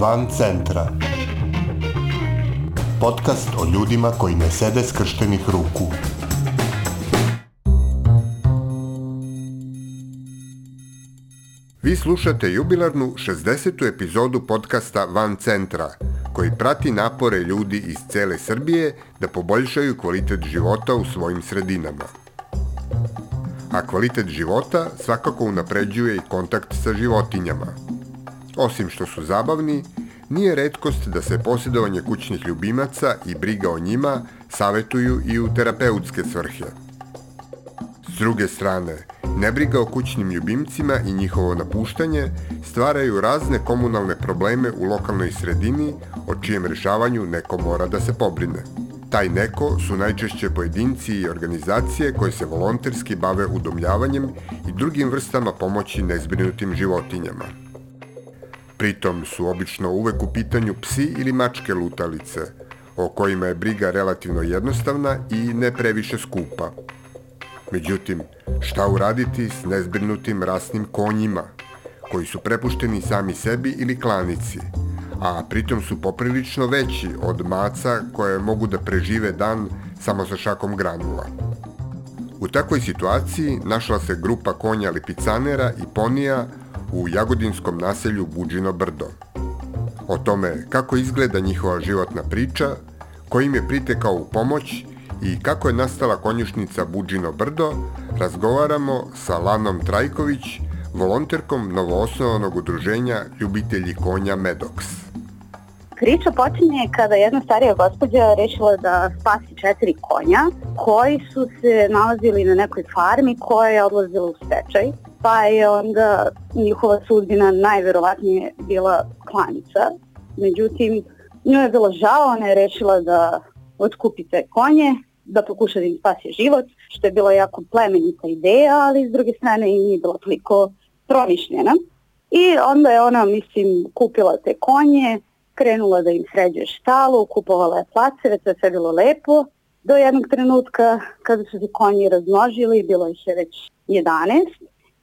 Van centra. Podcast o ljudima koji ne sede skrštenih ruku. Vi slušate jubilarnu 60. epizodu podcasta Van centra, koji prati napore ljudi iz cele Srbije da poboljšaju kvalitet života u svojim sredinama. A kvalitet života svakako unapređuje i kontakt sa životinjama. Osim što su zabavni, nije redkost da se posjedovanje kućnih ljubimaca i briga o njima savetuju i u terapeutske svrhe. S druge strane, nebriga o kućnim ljubimcima i njihovo napuštanje stvaraju razne komunalne probleme u lokalnoj sredini o čijem rešavanju neko mora da se pobrine. Taj neko su najčešće pojedinci i organizacije koje se volonterski bave udomljavanjem i drugim vrstama pomoći nezbrinutim životinjama. Pritom su obično uvek u pitanju psi ili mačke lutalice, o kojima je briga relativno jednostavna i ne previše skupa. Međutim, šta uraditi s nezbrinutim rasnim konjima, koji su prepušteni sami sebi ili klanici, a pritom su poprilično veći od maca koje mogu da prežive dan samo sa šakom granula. U takvoj situaciji našla se grupa konja lipicanera i ponija u jagodinskom naselju Buđino Brdo. O tome kako izgleda njihova životna priča, ko im je pritekao u pomoć i kako je nastala konjušnica Buđino Brdo, razgovaramo sa Lanom Trajković, volonterkom novoosnovanog udruženja Ljubitelji konja Medox. Priča počinje kada jedna starija gospođa rešila da spasi četiri konja koji su se nalazili na nekoj farmi koja je odlazila u stečaj pa je onda njihova sudbina najverovatnije bila klanica. Međutim, njoj je bilo žao, ona je rešila da otkupi te konje, da pokuša da im spasi život, što je bila jako plemenita ideja, ali s druge strane i nije bila toliko promišljena. I onda je ona, mislim, kupila te konje, krenula da im sređuje štalu, kupovala je placeve, je sve bilo lepo, do jednog trenutka kada su se konji razmnožili, bilo ih je već 11,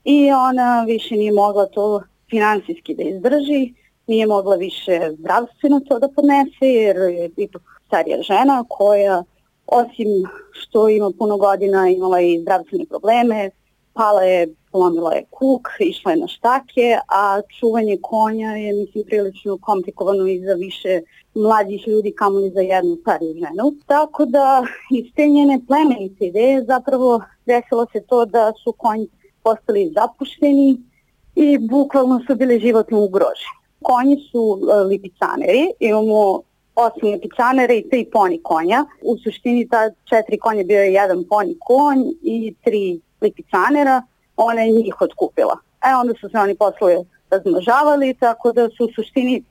i ona više nije mogla to finansijski da izdrži, nije mogla više zdravstveno to da podnese jer je ipak starija žena koja osim što ima puno godina imala i zdravstvene probleme, pala je, polomila je kuk, išla je na štake, a čuvanje konja je mislim prilično komplikovano i za više mlađih ljudi kamoli za jednu stariju ženu. Tako da iz te njene plemenice ideje zapravo desilo se to da su konji postali zapušteni i bukvalno su bili životno ugroženi. Konji su e, lipicaneri, imamo osam lipicanera i tri poni konja. U suštini ta četiri konja bio je jedan poni konj i tri lipicanera. Ona je njih otkupila. E onda su se oni posle razmnožavali, tako da su u suštini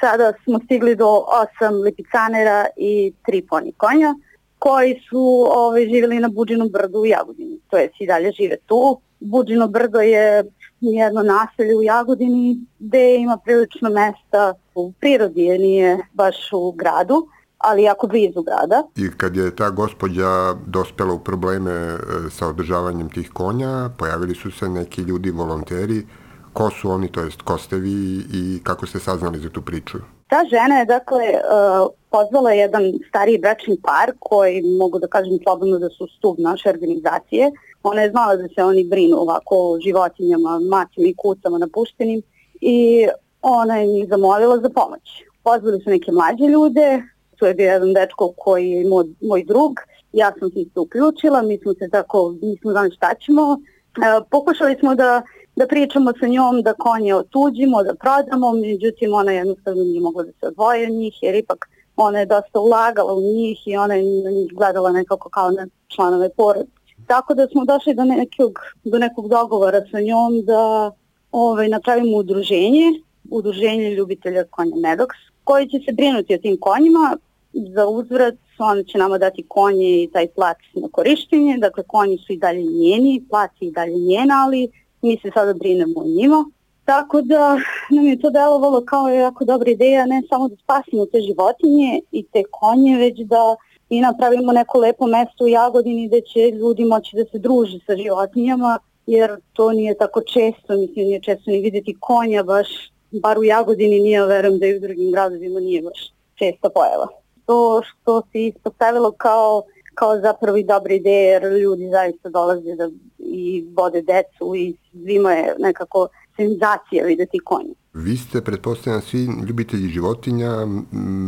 sada smo stigli do osam lipicanera i tri poni konja koji su ovaj, živjeli na Buđinom brdu u Jagodini. To je i dalje žive tu Buđino brdo je jedno naselje u Jagodini gde ima prilično mesta u prirodi, jer nije baš u gradu ali jako blizu grada. I kad je ta gospođa dospela u probleme e, sa održavanjem tih konja, pojavili su se neki ljudi, volonteri. Ko su oni, to jest ko ste vi i kako ste saznali za tu priču? Ta žena je, dakle, e, pozvala jedan stariji bračni par koji mogu da kažem slobodno da su stup naše organizacije Ona je znala da se oni brinu ovako o životinjama, mačima i kucama napuštenim i ona je njih zamolila za pomoć. Pozvali su neke mlađe ljude, tu je bio jedan dečko koji je moj, moj drug, ja sam se isto uključila, mi smo se tako, nismo znali šta ćemo. E, pokušali smo da, da pričamo sa njom, da konje otuđimo, da prodamo, međutim ona jednostavno nije mogla da se odvoje od njih, jer ipak ona je dosta ulagala u njih i ona je na njih gledala nekako kao na članove porodice. Tako da smo došli do nekog, do nekog dogovora sa njom da ovaj, napravimo udruženje, udruženje ljubitelja konja Medox, koji će se brinuti o tim konjima. Za uzvrat ona će nama dati konje i taj plac na korištenje, dakle konji su i dalje njeni, plac je i dalje njena, ali mi se sada brinemo o njima. Tako da nam je to delovalo kao jako dobra ideja, ne samo da spasimo te životinje i te konje, već da i napravimo neko lepo mesto u Jagodini gde će ljudi moći da se druže sa životinjama, jer to nije tako često, mislim nije često ni videti konja baš bar u Jagodini nije, verujem da i u drugim gradovima nije baš česta pojava. To što se ispostavilo kao kao zapravo i dobra ideja jer ljudi zaista dolaze da i vode decu i svima je nekako senzacija videti konje. Vi ste, pretpostavljam, svi ljubitelji životinja,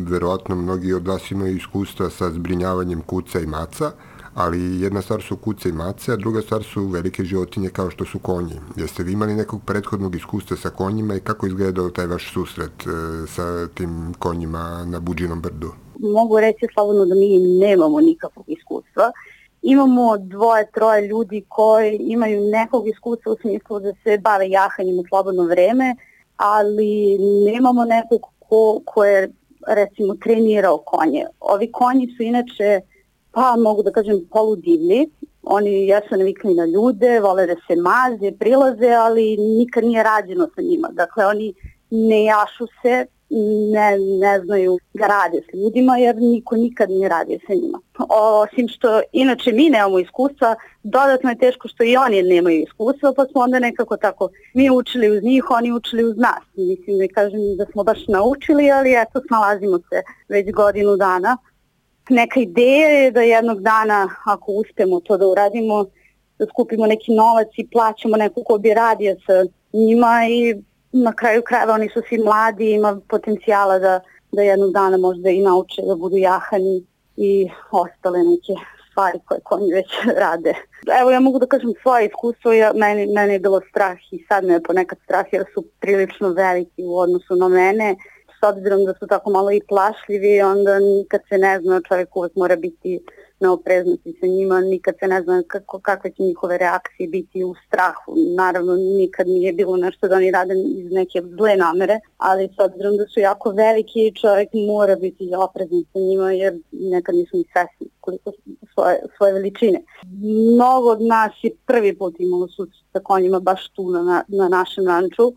verovatno mnogi od vas imaju iskustva sa zbrinjavanjem kuca i maca, ali jedna stvar su kuce i mace, a druga stvar su velike životinje kao što su konji. Jeste vi imali nekog prethodnog iskustva sa konjima i kako izgledao taj vaš susret e, sa tim konjima na Buđinom brdu? Mogu reći slobodno da mi nemamo nikakvog iskustva. Imamo dvoje, troje ljudi koji imaju nekog iskustva u smislu da se bave jahanjem u slobodno vreme, ali nemamo nekog ko, ko je recimo trenirao konje. Ovi konji su inače pa mogu da kažem poludivlji. Oni jesu navikli na ljude, vole da se maze, prilaze, ali nikad nije rađeno sa njima. Dakle, oni ne jašu se, ne, ne znaju da rade s ljudima jer niko nikad nije radio sa njima. Osim što inače mi nemamo iskustva, dodatno je teško što i oni nemaju iskustva, pa smo onda nekako tako mi učili uz njih, oni učili uz nas. Mislim da kažem da smo baš naučili, ali eto snalazimo se već godinu dana neka ideja je da jednog dana, ako uspemo to da uradimo, da skupimo neki novac i plaćamo neko ko bi radio sa njima i na kraju krajeva oni su svi mladi, ima potencijala da, da jednog dana možda i nauče da budu jahani i ostale neke stvari koje konji već rade. Evo ja mogu da kažem svoje iskustvo, ja, meni, meni je bilo strah i sad me je ponekad strah jer su prilično veliki u odnosu na mene s obzirom da su tako malo i plašljivi, onda nikad se ne zna, čovjek uvek mora biti na opreznosti sa njima, nikad se ne zna kako, kakve će njihove reakcije biti u strahu. Naravno, nikad nije bilo nešto da oni rade iz neke zle namere, ali s obzirom da su jako veliki, čovjek mora biti oprezan sa njima jer nekad nisu ni svesni koliko svoje, svoje veličine. Mnogo od nas je prvi put imalo sud sa konjima baš tu na, na našem ranču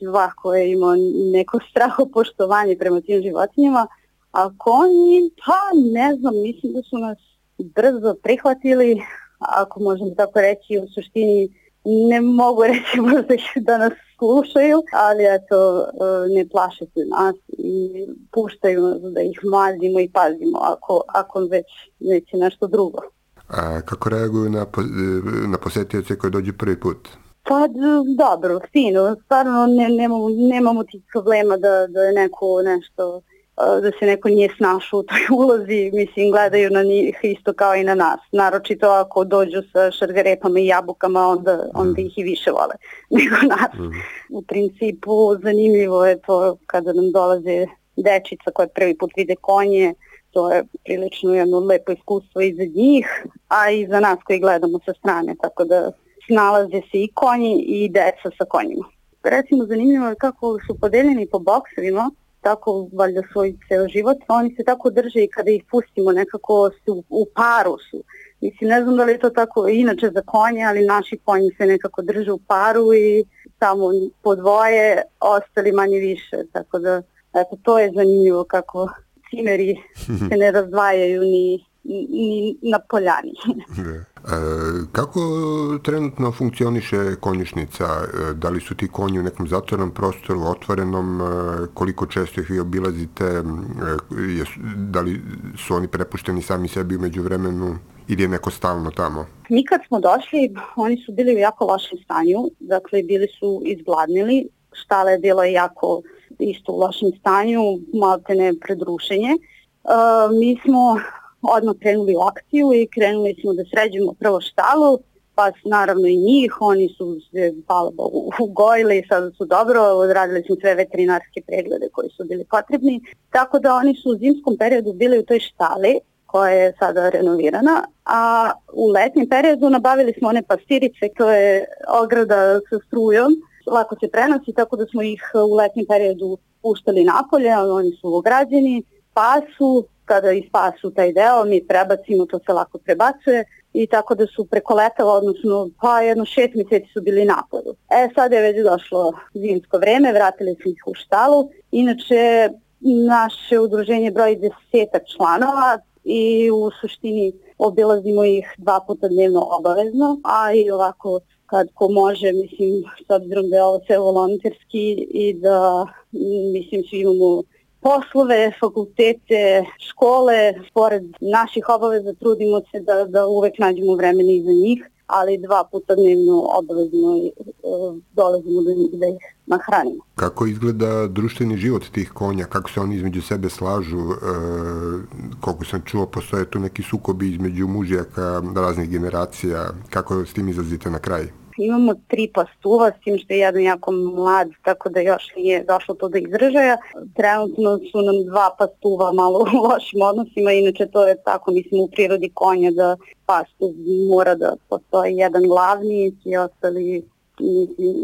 svako je imao neko strahopoštovanje prema tim životinjama, a konji, pa ne znam, mislim da su nas brzo prihvatili, ako možemo tako reći, u suštini ne mogu reći možda da nas slušaju, ali eto, ne plaše se nas i puštaju nas da ih mazimo i pazimo ako, ako već neće nešto drugo. A kako reaguju na, na posetioce koji dođu prvi put? Pa dobro, fino, stvarno ne, nemamo, nemamo tih problema da, da je neko nešto da se neko nije snašao u toj ulozi, mislim, gledaju na njih isto kao i na nas. Naročito ako dođu sa šargarepama i jabukama, onda, onda ih i više vole nego nas. Mm. U principu, zanimljivo je to kada nam dolaze dečica koje prvi put vide konje, to je prilično jedno lepo iskustvo i za njih, a i za nas koji gledamo sa strane, tako da nalaze se i konji i deca sa konjima. Recimo zanimljivo je kako su podeljeni po boksovima, tako valjda svoj ceo život, oni se tako drže i kada ih pustimo nekako su u paru su. Mislim, ne znam da li je to tako inače za konje, ali naši konji se nekako drže u paru i samo po dvoje, ostali manje više, tako da eto, to je zanimljivo kako cimeri se ne razdvajaju ni na poljani. E, kako trenutno funkcioniše konjišnica? E, da li su ti konji u nekom zatvorenom prostoru, otvorenom? E, koliko često ih vi obilazite? Da li su oni prepušteni sami sebi umeđu vremenu ili je neko stalno tamo? Mi kad smo došli, oni su bili u jako lošem stanju. Dakle, bili su izgladnili. Štala je bilo jako isto u lošem stanju, malte ne predrušenje. Uh, mi smo odmah krenuli u akciju i krenuli smo da sređujemo prvo štalu, pa naravno i njih, oni su se, hvala Bogu, ugojili, sada su dobro, odradili smo sve veterinarske preglede koji su bili potrebni, tako da oni su u zimskom periodu bili u toj štali, koja je sada renovirana, a u letnjem periodu nabavili smo one pastirice, to je ograda sa strujom, lako se prenosi, tako da smo ih u letnjem periodu puštali napolje, oni su ograđeni, pasu, kada ispasu taj deo, mi prebacimo, to se lako prebacuje i tako da su preko leta, odnosno pa jedno šest mjeseci su bili napadu. E sad je već došlo zimsko vreme, vratili smo ih u štalu. Inače, naše udruženje broji desetak članova i u suštini obilazimo ih dva puta dnevno obavezno, a i ovako kad ko može, mislim, s obzirom da je ovo sve volonterski i da, mislim, svi imamo poslove, fakultete, škole, pored naših obaveza trudimo se da, da uvek nađemo vremena i za njih, ali dva puta dnevno obavezno e, dolazimo do njih da ih nahranimo. Kako izgleda društveni život tih konja, kako se oni između sebe slažu, e, koliko sam čuo, postoje tu neki sukobi između mužijaka raznih generacija, kako s tim izlazite na kraj? Imamo tri pastuva, s tim što je jedan jako mlad, tako da još nije došlo to do izražaja. Trenutno su nam dva pastuva malo u lošim odnosima, inače to je tako, mislim, u prirodi konja da pastuv mora da postoji jedan glavni i ostali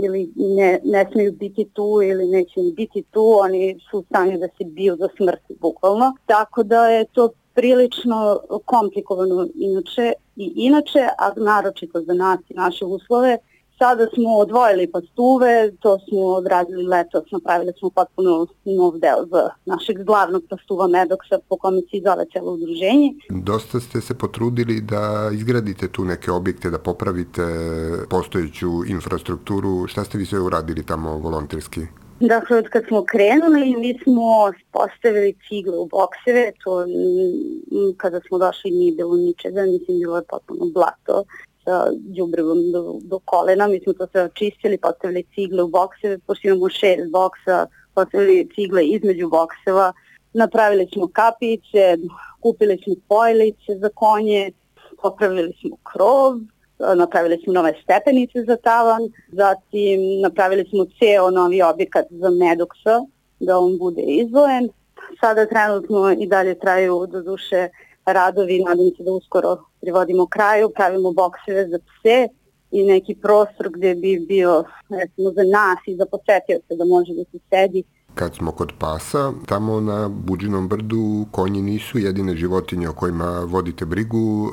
ili ne, ne smeju biti tu ili neće biti tu, oni su u stanju da se biju do smrti bukvalno. Tako da je to prilično komplikovano inače i inače, a naročito za nas i naše uslove. Sada smo odvojili pastuve, to smo odradili letos, napravili smo potpuno nov deo za našeg glavnog pastuva Medoksa po kome se izove celo udruženje. Dosta ste se potrudili da izgradite tu neke objekte, da popravite postojeću infrastrukturu. Šta ste vi sve uradili tamo volonterski? Dakle, od kad smo krenuli, mi smo postavili cigle u bokseve, to kada smo došli nije bilo ničega, mislim bilo je potpuno blato sa džubrevom do, do kolena, mi smo to sve očistili, postavili cigle u bokseve, pošto imamo šest boksa, postavili cigle između bokseva, napravili smo kapiće, kupili smo pojlice za konje, popravili smo krov, napravili smo nove stepenice za tavan, zatim napravili smo ceo novi objekat za Medoksa, da on bude izvojen. Sada trenutno i dalje traju do duše radovi, nadam se da uskoro privodimo kraju, pravimo bokseve za pse i neki prostor gde bi bio recimo za nas i za posetioce da može da se sedi kad smo kod pasa, tamo na Buđinom brdu konji nisu jedine životinje o kojima vodite brigu.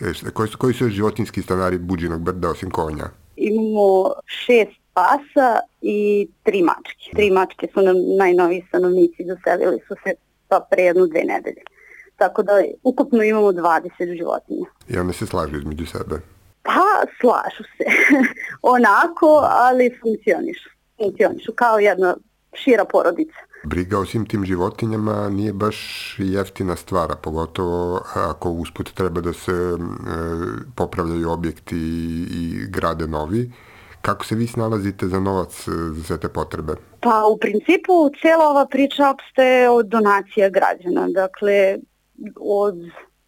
E, e koji, su, koji su životinski stanari Buđinog brda osim konja? Imamo šest pasa i tri mačke. Tri mačke su nam najnoviji stanovnici, doselili su se pa pre jednu dve nedelje. Tako da ukupno imamo 20 životinja. I one se slažu između sebe? Pa, slažu se. Onako, ali funkcionišu. Funkcionišu kao jedna šira porodica. Briga o svim tim životinjama nije baš jeftina stvara, pogotovo ako usput treba da se e, popravljaju objekti i, i grade novi. Kako se vi snalazite za novac e, za sve te potrebe? Pa u principu cijela ova priča opstaje od donacija građana. Dakle, od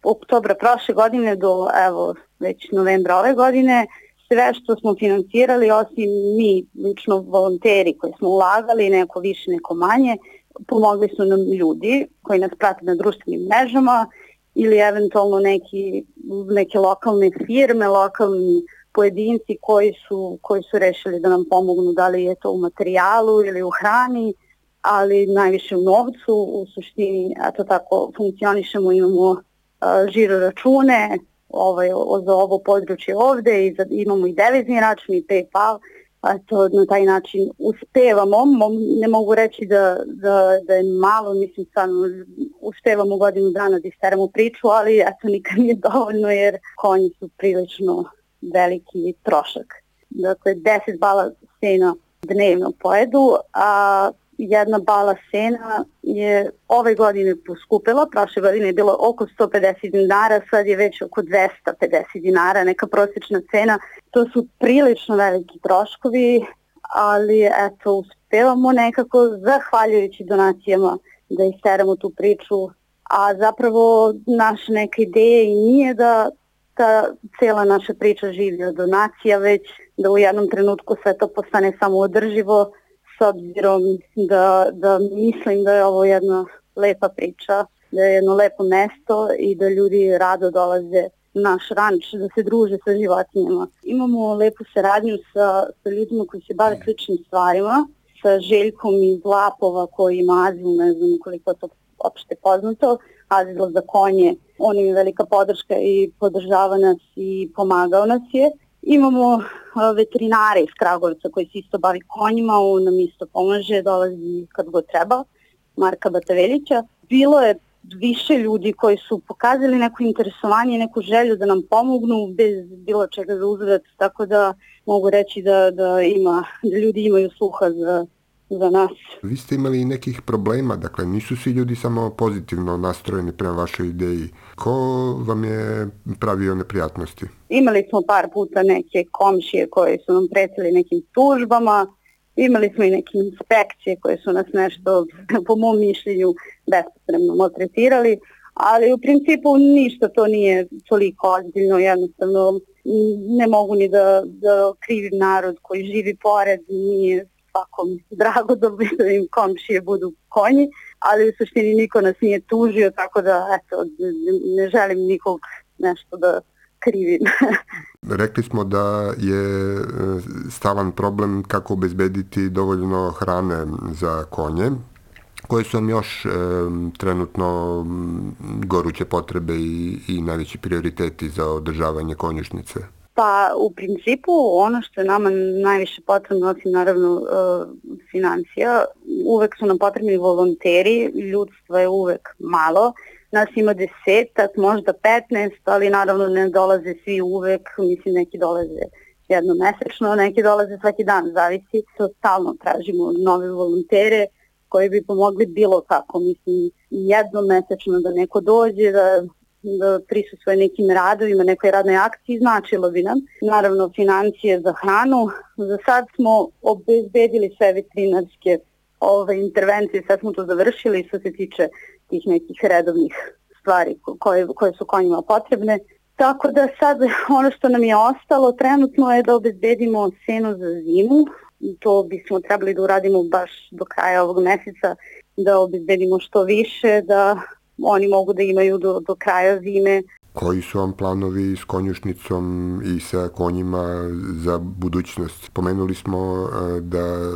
oktobra prošle godine do evo već novembra ove godine sve što smo financirali, osim mi, lično volonteri koji smo ulagali, neko više, neko manje, pomogli su nam ljudi koji nas prate na društvenim mrežama ili eventualno neki, neke lokalne firme, lokalni pojedinci koji su, koji su rešili da nam pomognu, da li je to u materijalu ili u hrani, ali najviše u novcu, u suštini, eto tako funkcionišemo, imamo žiro račune, ovaj, za ovo područje ovde i za, imamo i devizni račun i PayPal, pa to na taj način uspevamo, ne mogu reći da, da, da je malo, mislim stvarno uspevamo godinu dana da isteramo priču, ali eto nikad nije dovoljno jer konji su prilično veliki trošak. Dakle, 10 bala sena dnevno pojedu, a jedna bala sena je ove godine poskupila, prošle godine je bilo oko 150 dinara, sad je već oko 250 dinara, neka prosječna cena. To su prilično veliki troškovi, ali eto, uspevamo nekako, zahvaljujući donacijama, da isteramo tu priču, a zapravo naša neka ideja i nije da ta cela naša priča živi od donacija, već da u jednom trenutku sve to postane samo održivo, s obzirom da, da mislim da je ovo jedna lepa priča, da je jedno lepo mesto i da ljudi rado dolaze naš ranč, da se druže sa životinjama. Imamo lepu saradnju sa, sa ljudima koji se bave sličnim stvarima, sa Željkom iz Lapova koji ima azil, ne znam koliko to opšte poznato, azil za konje. On im je velika podrška i podržava nas i pomagao nas je. Imamo veterinare iz Kragovica koji se isto bavi konjima, on nam isto pomaže, dolazi kad god treba, Marka Batavelića. Bilo je više ljudi koji su pokazali neko interesovanje, neku želju da nam pomognu bez bilo čega za uzvrat, tako da mogu reći da, da, ima, da ljudi imaju sluha za, za nas. Vi ste imali i nekih problema, dakle nisu svi ljudi samo pozitivno nastrojeni prema vašoj ideji. Ko vam je pravio neprijatnosti? Imali smo par puta neke komšije koje su nam pretili nekim tužbama, imali smo i neke inspekcije koje su nas nešto, po mom mišljenju, bespotrebno maltretirali, ali u principu ništa to nije toliko ozbiljno, jednostavno ne mogu ni da, da krivim narod koji živi pored, nije svakom drago da, im komšije budu konji, ali u suštini niko nas nije tužio, tako da eto, ne želim nikog nešto da krivim. Rekli smo da je e, stalan problem kako obezbediti dovoljno hrane za konje. Koje su vam još e, trenutno goruće potrebe i, i najveći prioriteti za održavanje konjušnice? Pa u principu ono što je nama najviše potrebno, osim naravno e, financija, uvek su nam potrebni volonteri, ljudstvo je uvek malo, nas ima desetak, možda 15, ali naravno ne dolaze svi uvek, mislim neki dolaze jedno mesečno, neki dolaze svaki dan, zavisi, to stalno tražimo nove volontere koji bi pomogli bilo kako, mislim jedno mesečno da neko dođe, da da prisustuje nekim radovima, nekoj radnoj akciji, značilo bi nam. Naravno, financije za hranu. Za sad smo obezbedili sve veterinarske ove intervencije, sad smo to završili što se tiče tih nekih redovnih stvari koje, koje su konjima potrebne. Tako da sad ono što nam je ostalo trenutno je da obezbedimo seno za zimu. To bismo trebali da uradimo baš do kraja ovog meseca, da obezbedimo što više, da oni mogu da imaju do, do kraja zime. Koji su vam planovi s konjušnicom i sa konjima za budućnost? Pomenuli smo e, da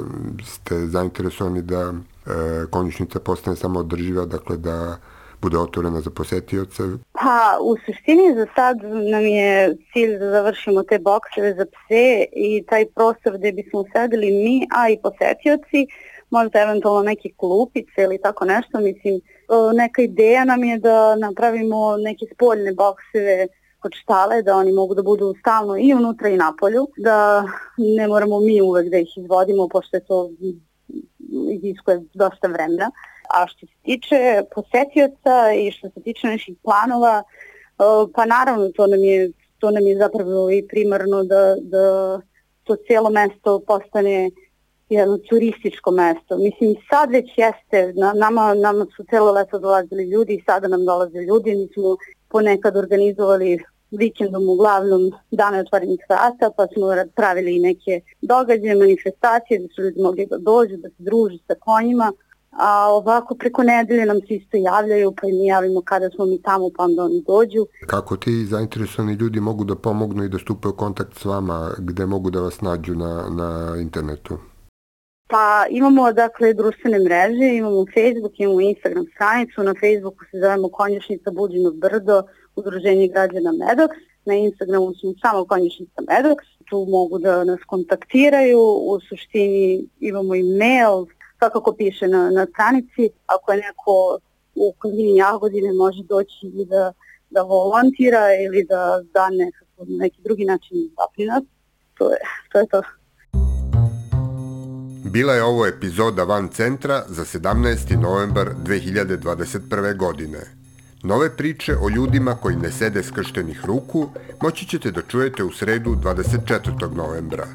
ste zainteresovani da e, konjušnica postane samo održiva, dakle da bude otvorena za posetioce? Pa, u suštini za sad nam je cilj da završimo te bokseve za pse i taj prostor gde bismo sedeli mi, a i posetioci, možda eventualno neke klupice ili tako nešto, mislim, neka ideja nam je da napravimo neke spoljne bokseve kod štale, da oni mogu da budu stalno i unutra i napolju, da ne moramo mi uvek da ih izvodimo, pošto je to iziskuje dosta vremena. A što se tiče posetioca i što se tiče naših planova, pa naravno to nam je, to nam je zapravo i primarno da, da to cijelo mesto postane jedno turističko mesto. Mislim, sad već jeste, na, nama, nama su celo leto dolazili ljudi i sada nam dolaze ljudi. Mi smo ponekad organizovali vikendom uglavnom dane otvorenih vrata, pa smo pravili i neke događaje, manifestacije da su ljudi mogli da dođu, da se druže sa konjima. A ovako preko nedelje nam se isto javljaju, pa mi javimo kada smo mi tamo, pa onda oni dođu. Kako ti zainteresovani ljudi mogu da pomognu i da stupaju u kontakt s vama, gde mogu da vas nađu na, na internetu? Pa imamo dakle društvene mreže, imamo Facebook, imamo Instagram stranicu, na Facebooku se zovemo Konjušnica Buđino Brdo, Udruženje građana Medox, na Instagramu smo samo Konjušnica Medox, tu mogu da nas kontaktiraju, u suštini imamo i mail, svakako piše na, na stranici, ako je neko u Kozini Jagodine može doći i da, da volontira ili da da nekako, neki drugi način doprinos, to je to. Je to. Bila je ovo epizoda Van Centra za 17. novembar 2021. godine. Nove priče o ljudima koji ne sede skrštenih ruku moći ćete da čujete u sredu 24. novembra.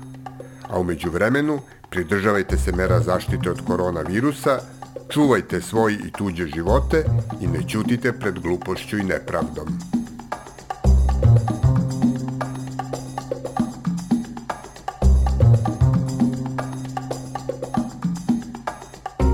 A umeđu vremenu pridržavajte se mera zaštite od koronavirusa, čuvajte svoj i tuđe živote i ne ćutite pred glupošću i nepravdom.